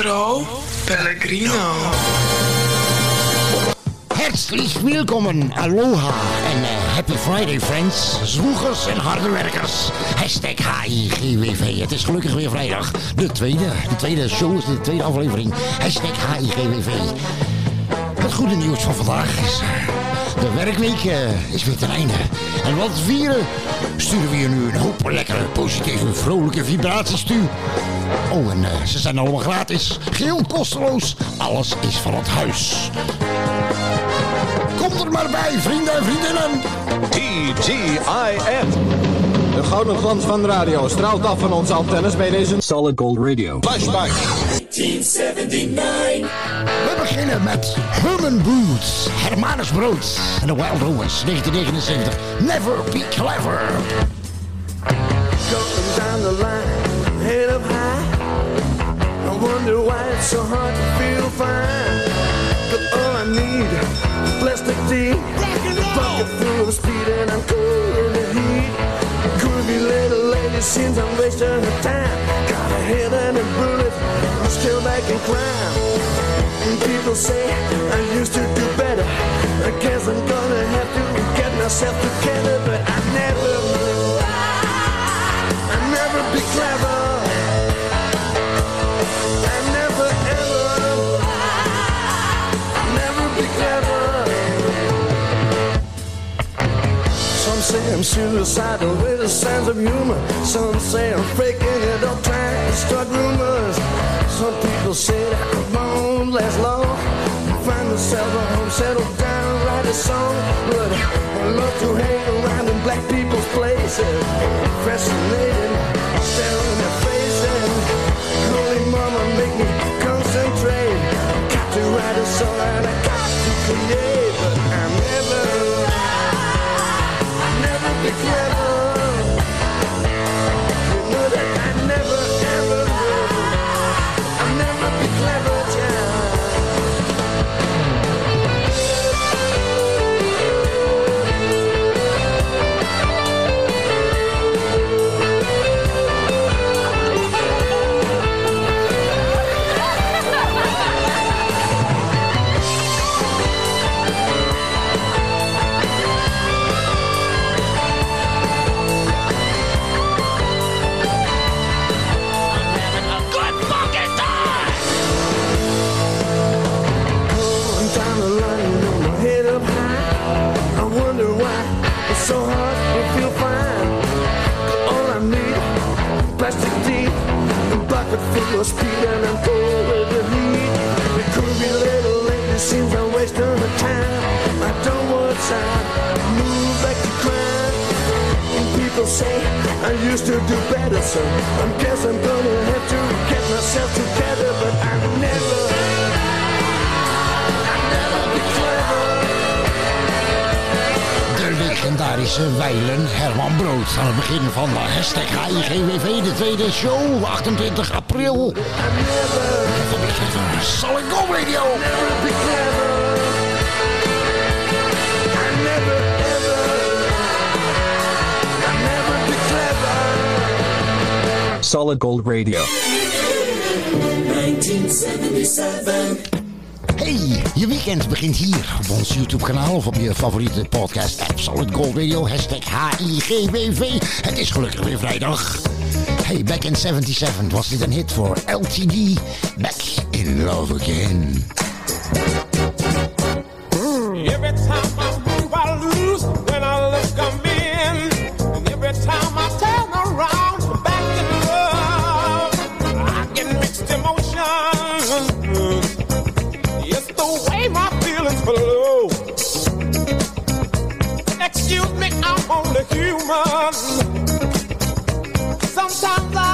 Sandro Pellegrino. Herzlich willkommen, aloha en eh, happy Friday friends, zwoegers en harde werkers. Hashtag HIGWV. Het is gelukkig weer vrijdag. De tweede, de tweede show is de tweede aflevering. Hashtag HIGWV. Het goede nieuws van vandaag is... De werkweek eh, is weer ten einde. En wat vieren sturen we je nu een hoop lekkere, positieve, vrolijke vibraties toe. Oh, en eh, ze zijn allemaal gratis. Geheel kosteloos. Alles is van het huis. Kom er maar bij, vrienden en vriendinnen. TGIF. De gouden glans van de radio straalt af van onze antennes bij deze Solid Gold Radio. Flashback. 1979. We beginnen met Herman Boots, Hermanus Brood en de Wild Romans, 1979. Never be clever. Going down the line, head up high. I wonder why it's so hard to feel fine. But all I need, plastic tea, bucket full of speed, and I'm cool in the heat. Lady seems I'm wasting her time. Got a head and a bullet, I'm still back in crime. And people say I used to do better. I guess I'm gonna have to get myself together, but I never. Say I'm suicidal with a sense of humor. Some say I'm faking it up, trying to start rumors. Some people say that I won't last long. Find myself a home, settle down, write a song. But I love to hang around in black people's places. Fascinated, staring in their faces. Holy mama, make me concentrate. Got to write a song and I got to create. But I'm never, Solid Gold Radio. 1977. Hey, je weekend begint hier op ons YouTube kanaal of op je favoriete podcast app Solid Gold Radio, hashtag HIGWV. Het is gelukkig weer vrijdag. Hey, back in 77 was dit een hit voor LTD, Back in Love Again. woman. Sometimes I,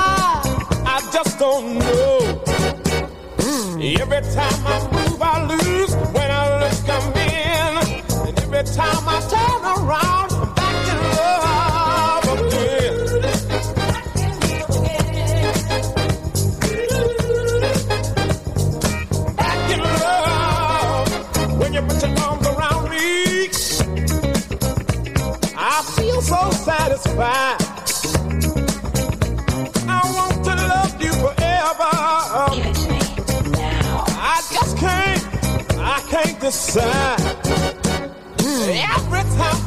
I just don't know. Mm. Every time I move, I lose when I look, I'm in. And every time I turn around, I want to love you forever. Give it to me now. I just can't, I can't decide. Every time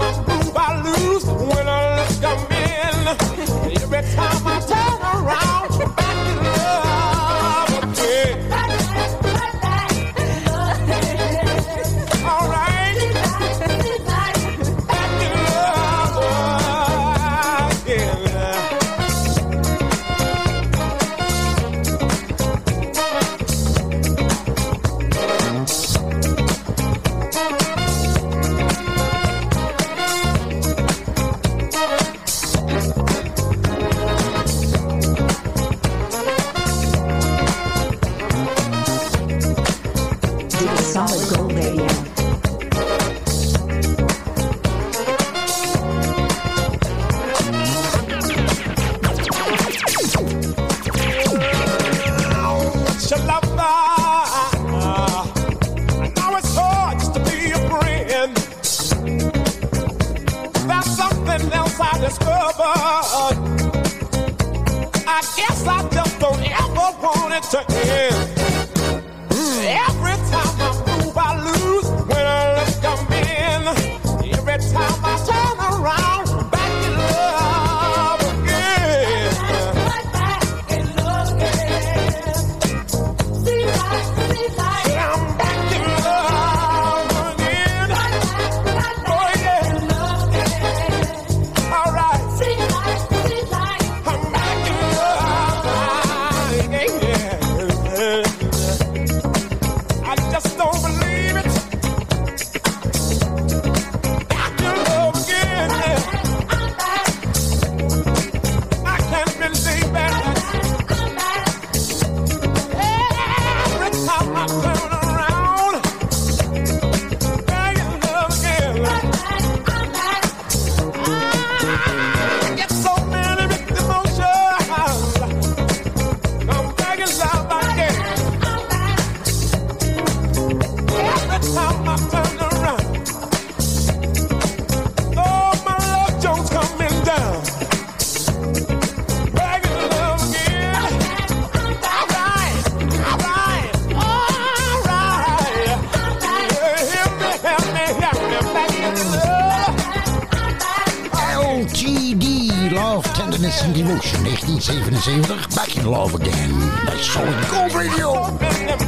Witness and Emotion 1977. Back in Love Again bij Solid Gold Radio. Hashtag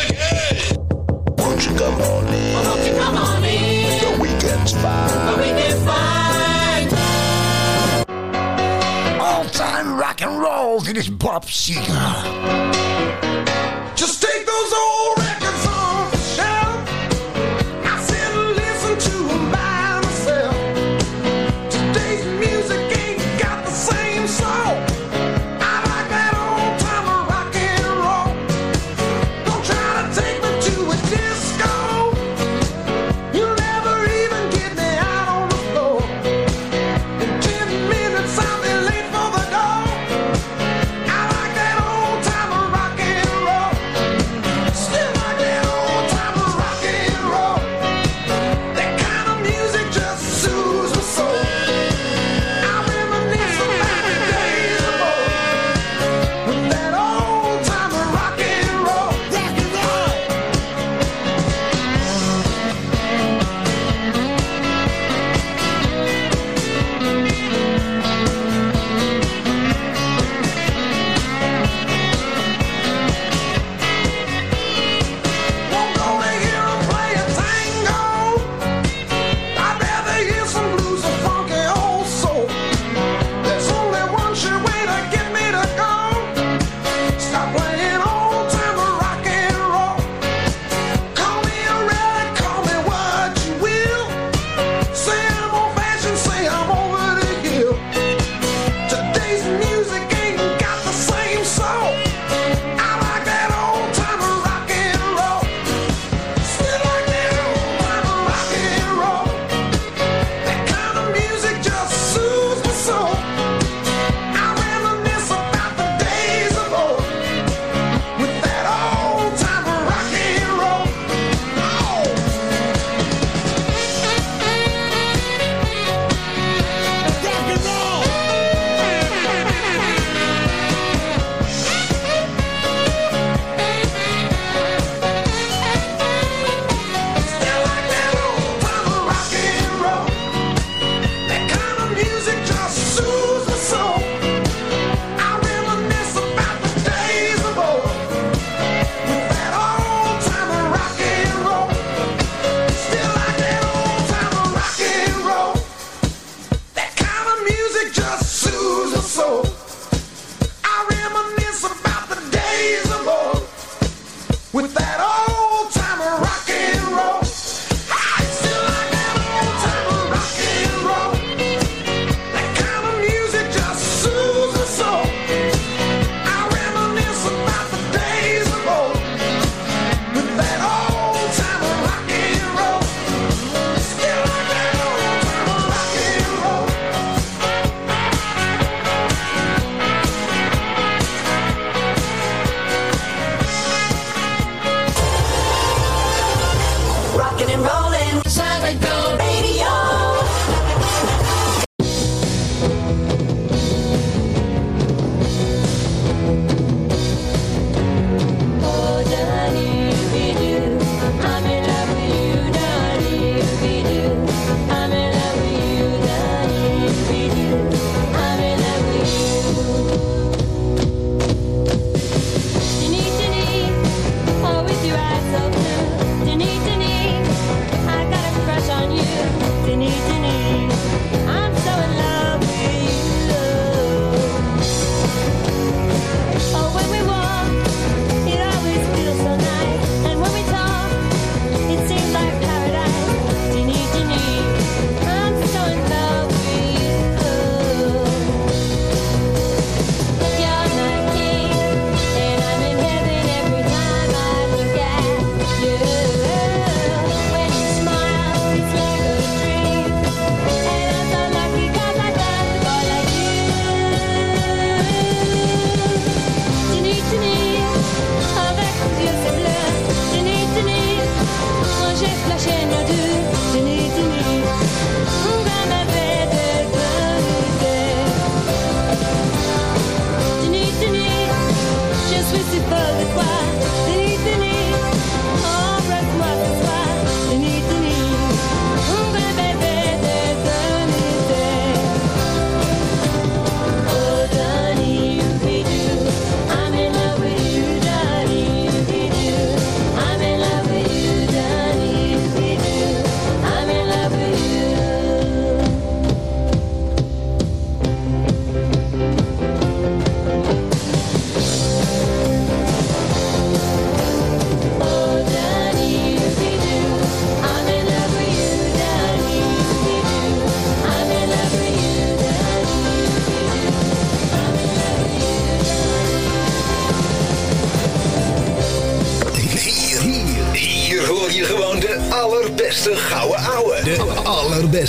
weekend. Won't you come on in? Won't you come on in? The weekend's fine. The weekend's fine. All time rock and roll. Dit is Bob Seger. Just take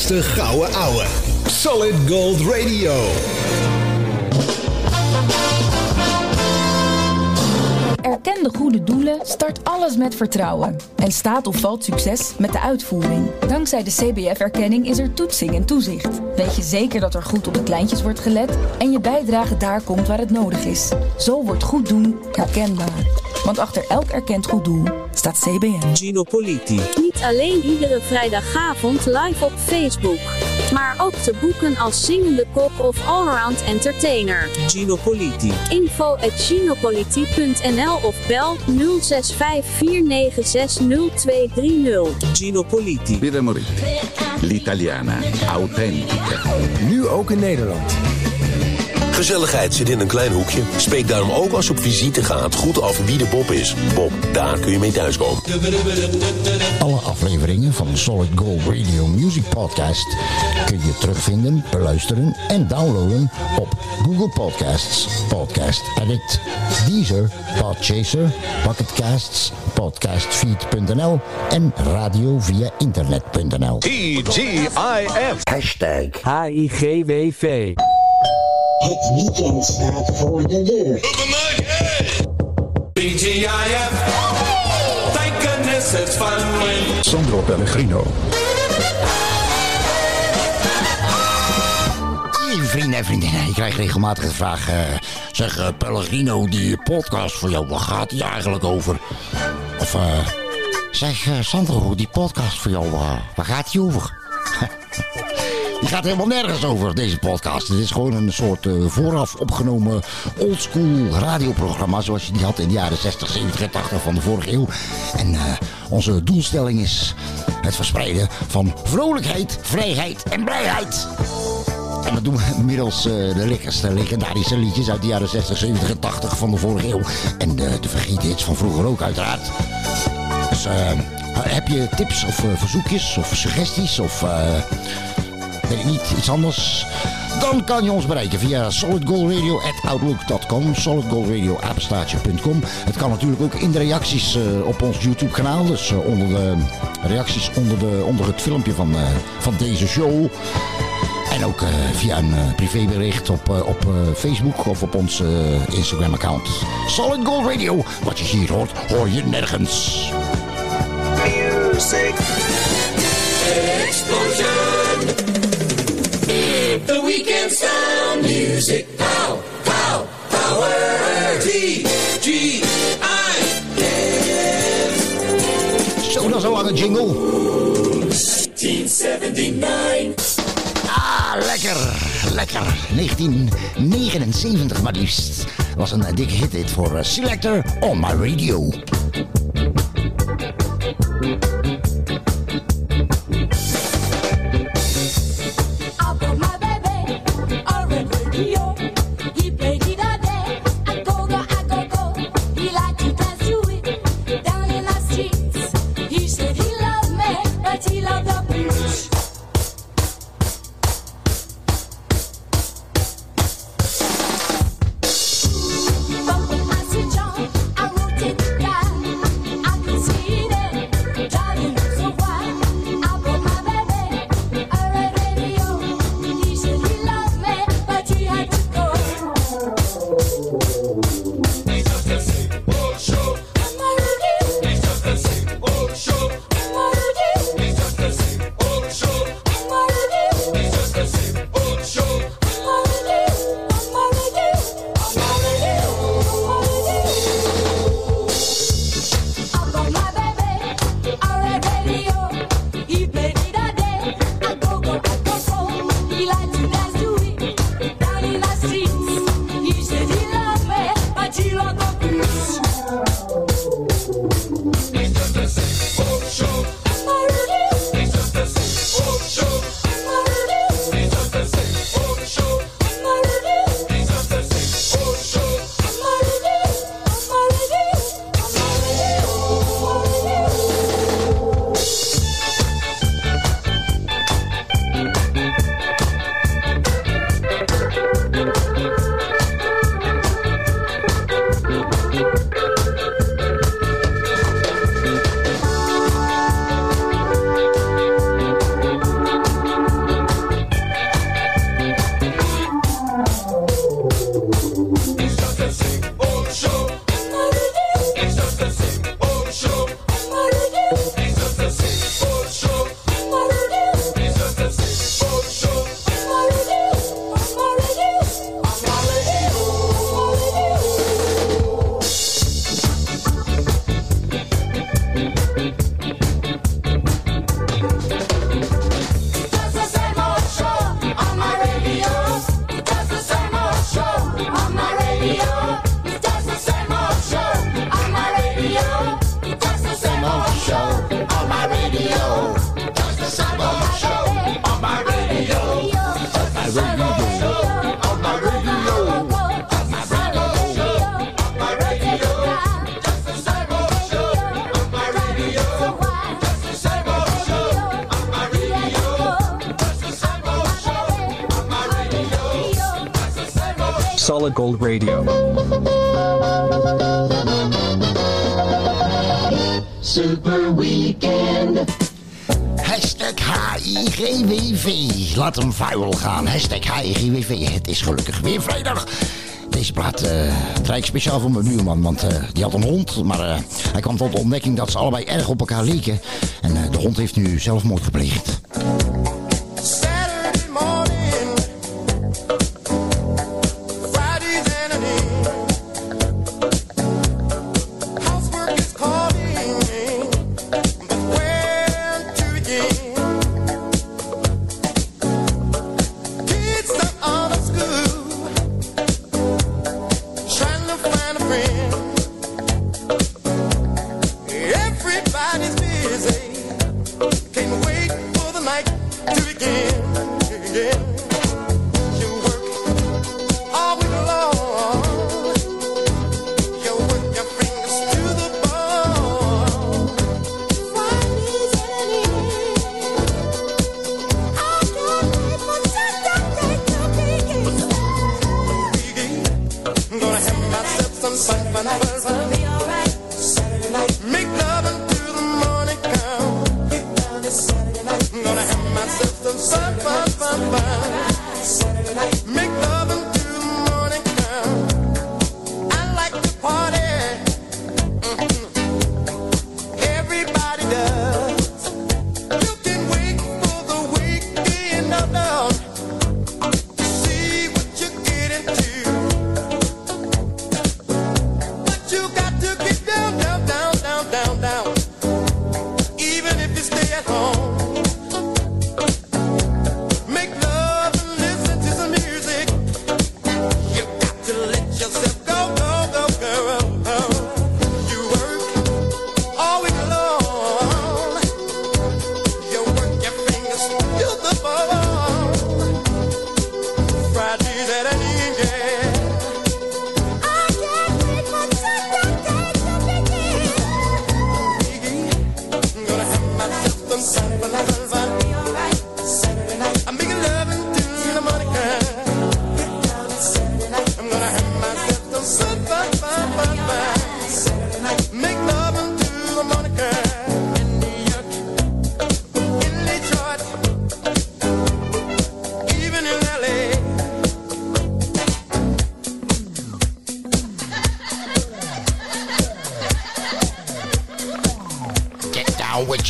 De gouden ouwe. Solid Gold Radio. Erken de goede doelen, start alles met vertrouwen. En staat of valt succes met de uitvoering. Dankzij de CBF-erkenning is er toetsing en toezicht. Weet je zeker dat er goed op de kleintjes wordt gelet en je bijdrage daar komt waar het nodig is. Zo wordt goed doen herkenbaar. Want achter elk erkend goed doel staat CBN. Gino Politi alleen iedere vrijdagavond live op Facebook. Maar ook te boeken als zingende kok of allround entertainer. Gino Politi. Info at ginopoliti.nl of bel 0654960230. Gino Politi. Piramorit. L'Italiana. Authentica. Nu ook in Nederland. Gezelligheid zit in een klein hoekje. Spreek daarom ook als je op visite gaat goed af wie de Bob is. Bob, daar kun je mee thuiskomen. Alle afleveringen van de Solid Gold Radio Music Podcast kun je terugvinden, beluisteren en downloaden op Google Podcasts, Podcast Addict, Deezer, Podchaser, Pocketcasts, Podcastfeed.nl en radio via internet.nl. TGIF. Hashtag HIGWV. Het weekend staat voor de deur. TGIF. Thank goodness it's fun when Sandro Pellegrino. Lieve vrienden en vriendinnen, ik krijg regelmatig de vraag... eh, zeg, eh, Pellegrino, die podcast voor jou, waar gaat die eigenlijk over? Of, eh, zeg, eh, Sandro, die podcast voor jou, waar gaat die over? Die gaat helemaal nergens over, deze podcast. Het is gewoon een soort eh, vooraf opgenomen oldschool radioprogramma... zoals je die had in de jaren 60, 70 en 80 van de vorige eeuw. En eh, onze doelstelling is het verspreiden van vrolijkheid, vrijheid en blijheid. En dat doen we middels eh, de lekkerste legendarische liedjes uit de jaren 60, 70 en 80 van de vorige eeuw. En de, de vergeten hits van vroeger ook uiteraard. Dus heb je tips of verzoekjes of suggesties of... weet ik niet, iets anders? Dan kan je ons bereiken via solidgoalradio.outlook.com solidgoalradio.apenstaartje.com Het kan natuurlijk ook in de reacties eh, op ons YouTube kanaal. Dus eh, onder de reacties onder, de, onder het filmpje van, eh, van deze show. En ook via een privébericht op, op Facebook of op ons eh, Instagram account. Solid Gold Radio. Wat je hier hoort, hoor je nergens. explosion. The weekend sound music. Pow, pow, power. T G I Zo, dat is een lange jingle. 1979. Ah, lekker, lekker. 1979 maar liefst. Was een eh, dikke hit dit voor eh, Selector on my radio. Solid Gold Radio. Super Weekend. Hashtag HIGWV. Laat hem vuil gaan. Hashtag HIGWV. Het is gelukkig weer vrijdag. Deze plaat uh, draai ik speciaal voor mijn buurman, want eh, die had een hond. Maar eh, hij kwam tot de ontdekking dat ze allebei erg op elkaar leken. En de hond heeft nu zelfmoord gepleegd. some fun whenever. It's gonna be alright.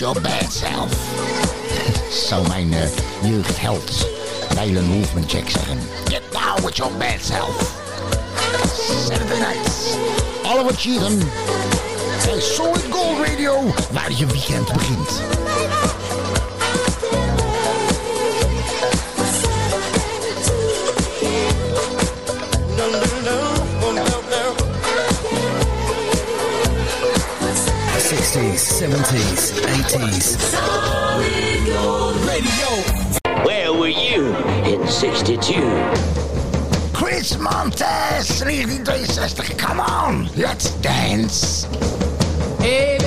your bad self. Zou mijn eh, uh, jeugdheld Dylan Movement Jack zeggen. Get down with your bad self. Saturday nights. Oliver Cheatham. Bij Solid Gold Radio, waar je weekend begint. 60s, 70s, 80s. Where were you in 62? Chris Montes, 1963. Come on, let's dance. Hey,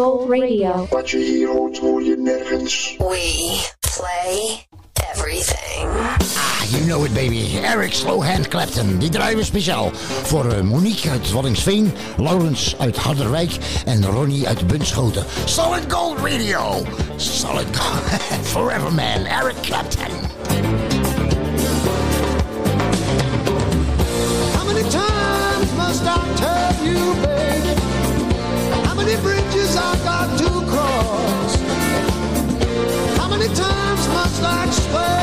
Gold Radio. Wat je hier hoort, hoor je nergens. We play everything. Ah, you know it baby. Eric Slowhand Clapton. Die draaien we speciaal voor eh, Monique uit Wallingsveen, Laurens uit Harderwijk en Ronnie uit Bunschoten. Solid Gold Radio. Solid Gold. Forever man. Eric Clapton. How many times must I tell you, baby? Got to cross? How many times must I explain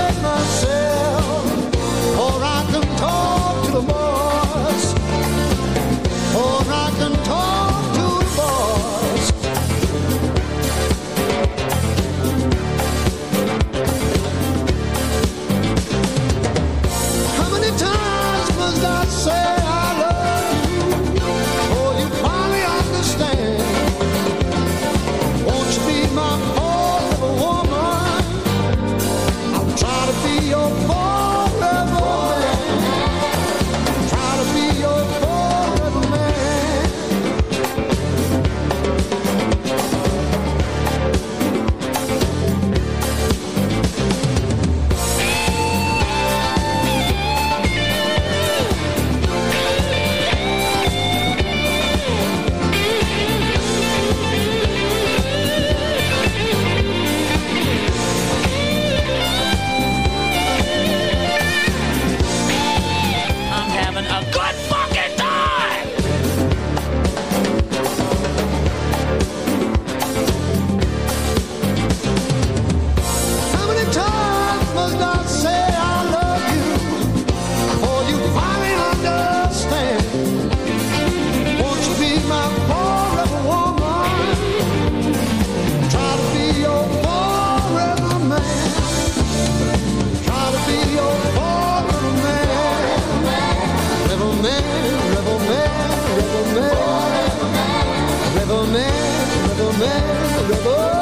man,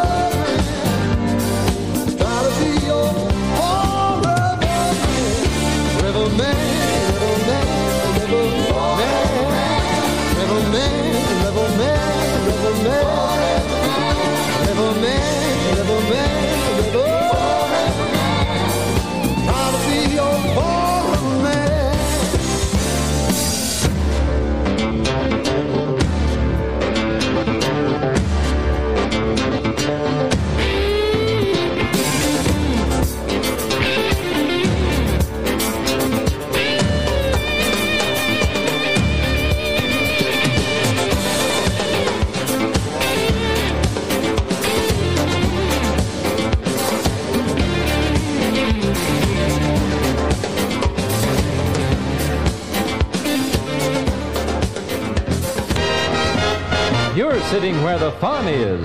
where the fun is.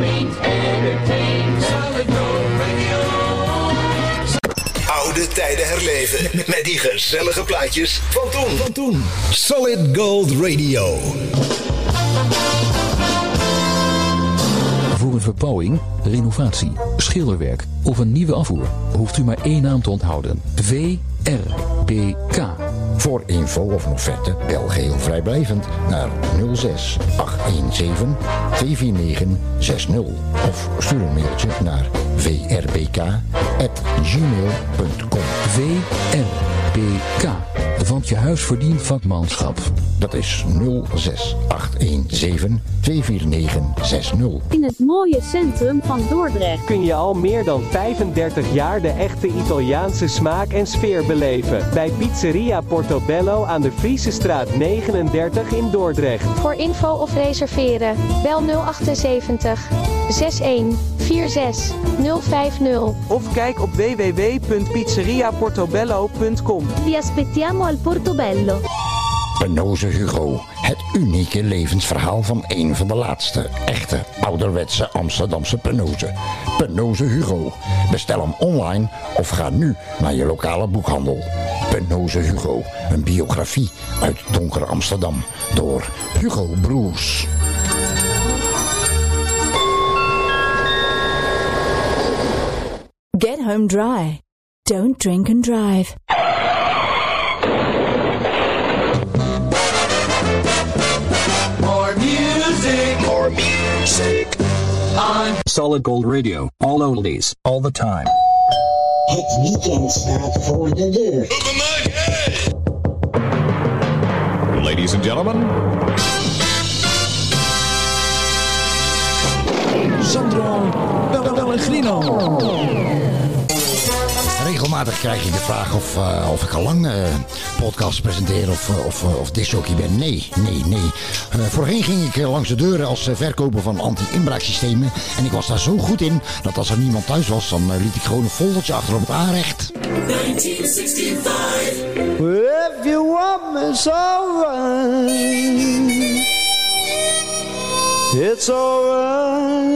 Means Radio. Oude tijden herleven met die gezellige plaatjes van toen. Van toen. Solid Gold Radio. Voor een verbouwing, renovatie, schilderwerk of een nieuwe afvoer hoeft u maar één naam te onthouden. VRBK. Voor info of offerte bel geheel vrijblijvend naar 06 817 249 60 of stuur een mailtje naar vrbk@gmail.com. VRBK. Want je huis verdient vakmanschap. Dat is 06 817 249 60. In het mooie centrum van Dordrecht. kun je al meer dan 35 jaar de echte Italiaanse smaak en sfeer beleven. Bij Pizzeria Portobello aan de Friese straat 39 in Dordrecht. Voor info of reserveren, bel 078 61 46 050. Of kijk op www.pizzeriaportobello.com. Vi aspettiamo al Portobello. Penoze Hugo. Het unieke levensverhaal van een van de laatste echte ouderwetse Amsterdamse Penoze. Penoze Hugo. Bestel hem online of ga nu naar je lokale boekhandel. Penoze Hugo. Een biografie uit donker Amsterdam door Hugo Broers. Get home dry. Don't drink and drive. Music. On Solid Gold Radio. All oldies. All the time. Het weekend staat voor de deur. Ladies and gentlemen, Sandro Pellegrino. Regelmatig krijg je de vraag of, eh, of ik al lang eh podcasts presenteer of, eh, of, of disjockey ben. Nee, nee, nee. Eh, voorheen ging ik langs de deuren als verkoper van anti-inbraaksystemen. En ik was daar zo goed in dat als er niemand thuis was, dan liet ik gewoon een foldertje achter op het aanrecht. 1965. Well, if you want me, it's alright. It's alright.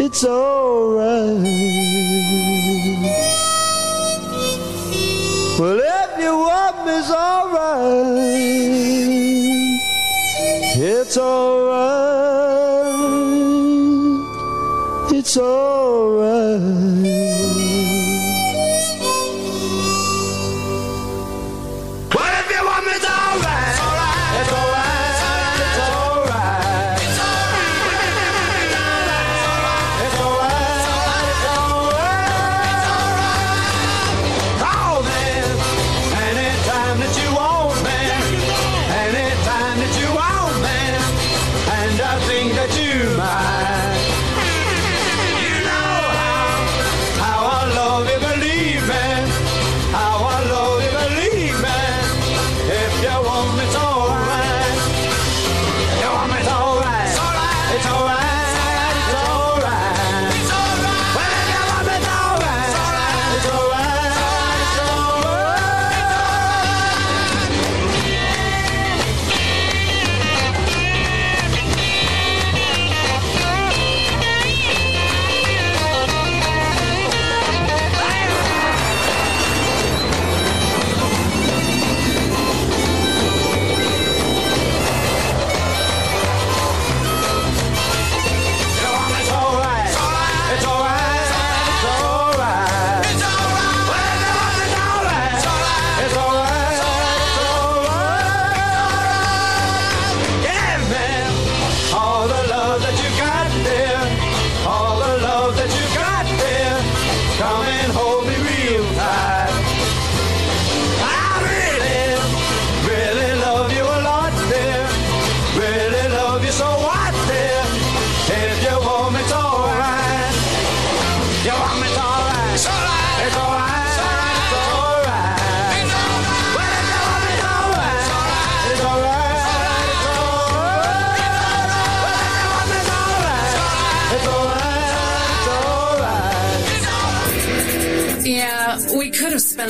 It's alright. Well, if you want it's alright. It's alright. It's alright.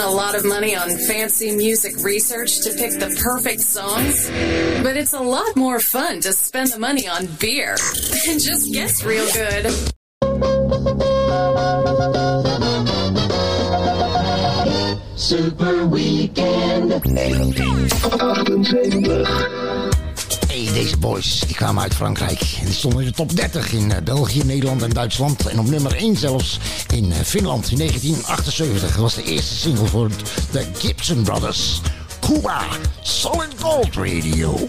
A lot of money on fancy music research to pick the perfect songs, but it's a lot more fun to spend the money on beer. It just gets real good. Super Weekend. Deze boys, die kwamen uit Frankrijk. En die stonden in de top 30 in eh, België, Nederland en Duitsland. En op nummer 1 zelfs in eh, Finland in 1978. Dat was de eerste single voor de Gibson Brothers. Cuba, Solid Gold Radio.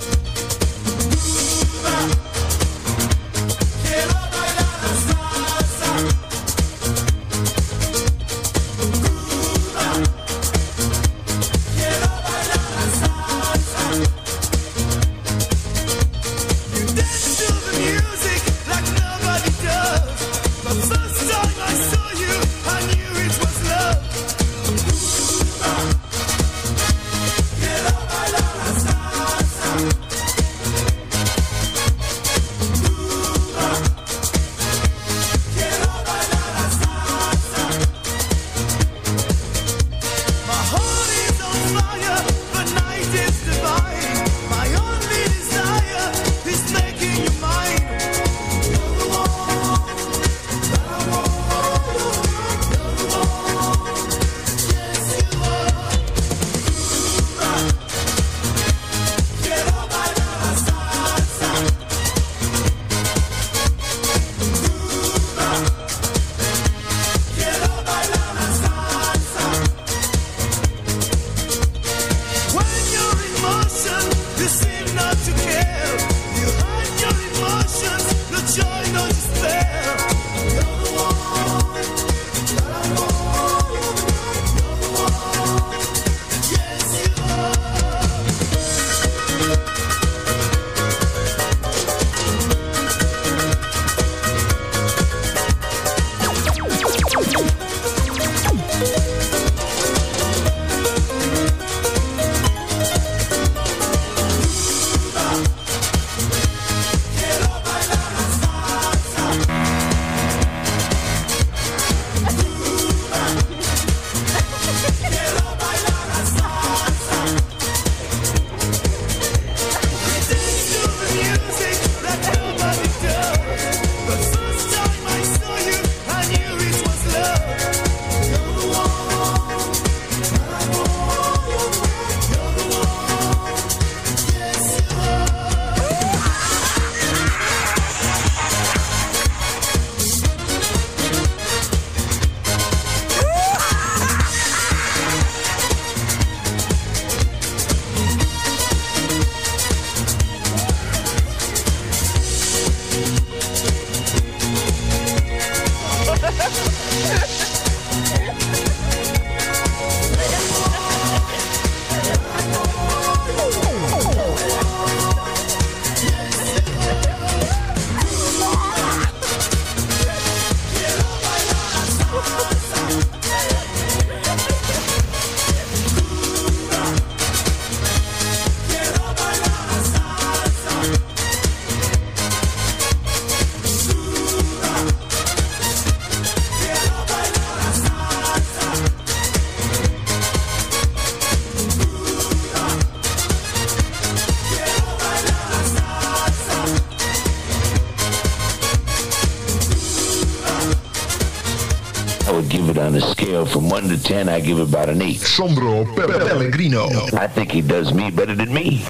10, I give it about an 8. Sandro Pe- Pellegrino. I think he does me better than me.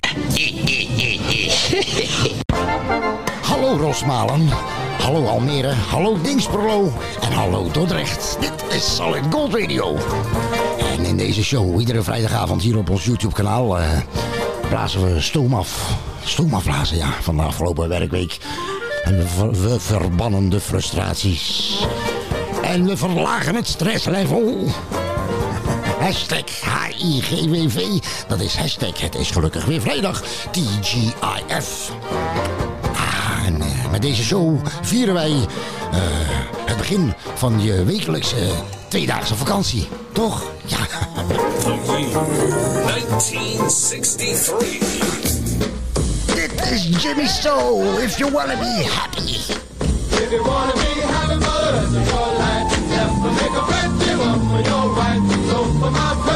Hallo Rosmalen. Hallo Almere. Hallo Dingsperlo. En hallo Dordrecht. Dit is Solid Gold Radio. En in deze show, iedere vrijdagavond hier op ons YouTube kanaal, eh, blazen we stoom af. Stoom afblazen, ja, van de afgelopen werkweek. En we, ver- we verbannen de frustraties. En we verlagen het stresslevel. Hashtag HIGWV. Dat is hashtag Het is gelukkig weer vrijdag. TGIF. Ah, en eh, met deze show vieren wij eh, het begin van je wekelijkse tweedaagse vakantie. Toch? Ja. 1963. Dit is Jimmy Soul. If you wanna be happy. If you wanna be happy my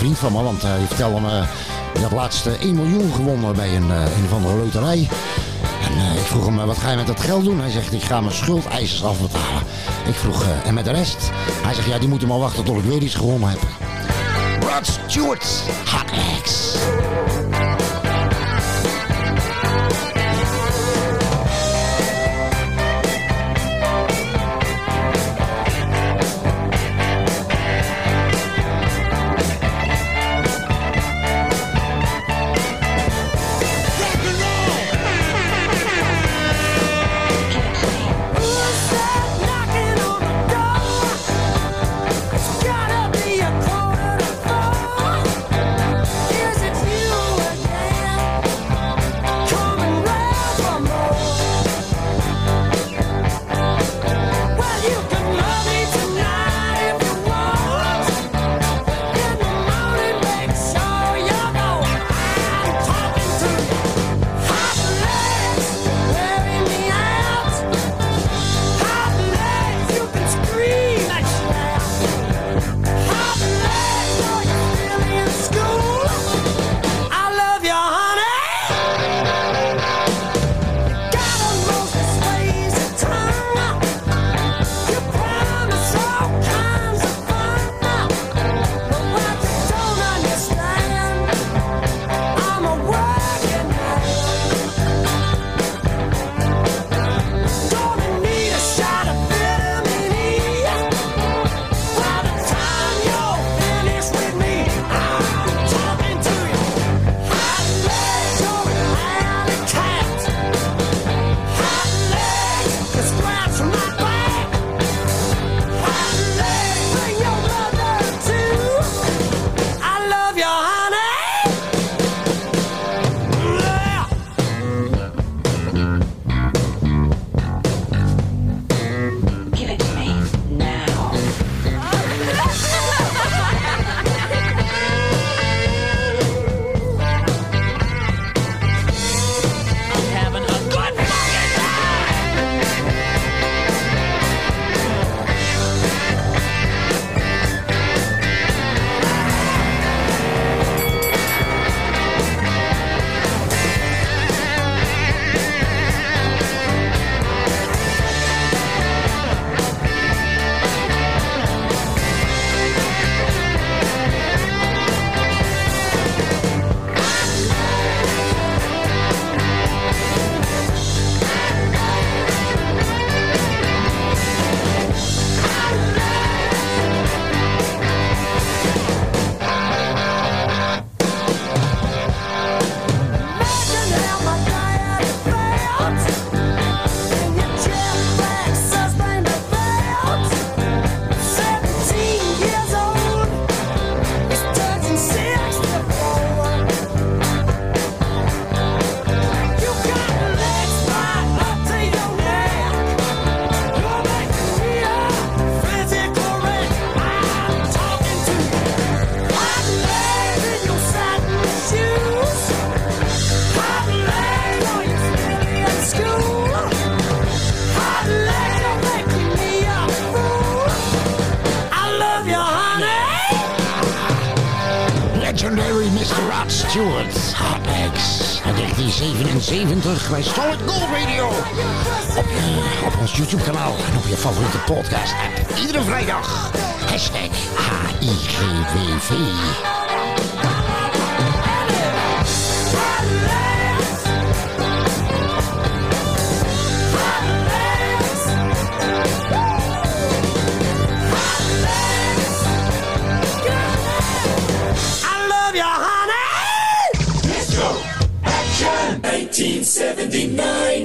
vriend van me. Want hij vertelde me... Hij had laatst eh, 1 miljoen gewonnen bij een, eh, een of andere loterij. En eh, ik vroeg hem, eh, wat ga je met dat geld doen? Hij zegt, ik ga mijn schuldeisers afbetalen. Ik vroeg, eh, en met de rest? Hij zegt, ja, die moeten maar wachten tot ik weer iets gewonnen heb. Rod Stewart, Hot. Stewart, Apex En 1977 bij Solid Gold Radio. Op, ons YouTube kanaal en op je favoriete podcast app. Iedere vrijdag. Hashtag HIGWV. 79.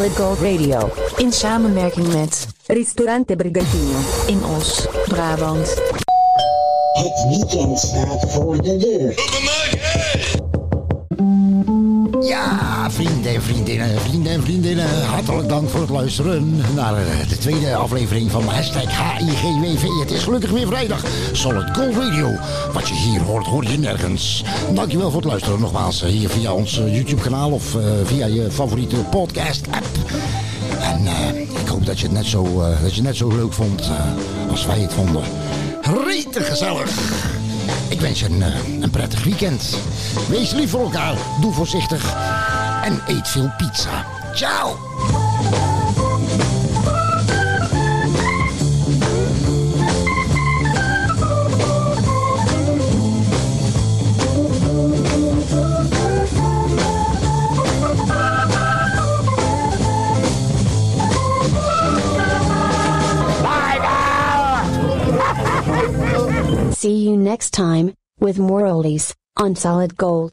Solid Gold Radio. In samenwerking met Ristorante Brigantino in Os, Brabant. Het weekend staat voor de deur. Vriendinnen, vrienden en vriendinnen, hartelijk dank voor het luisteren naar eh, de tweede aflevering van hashtag HIGWV. Het is gelukkig weer vrijdag. Solid Gold Radio. Wat je hier hoort, hoor je nergens. Dankjewel voor het luisteren nogmaals eh, hier via ons eh, YouTube kanaal of via je favoriete podcast app. En ik hoop dat je het net zo, dat je het net zo leuk vond als wij het vonden. Rete gezellig. Ik wens je een, een prettig weekend. Wees lief voor elkaar, doe voorzichtig en eet veel pizza. Ciao! See you next time with more oldies on Solid Gold.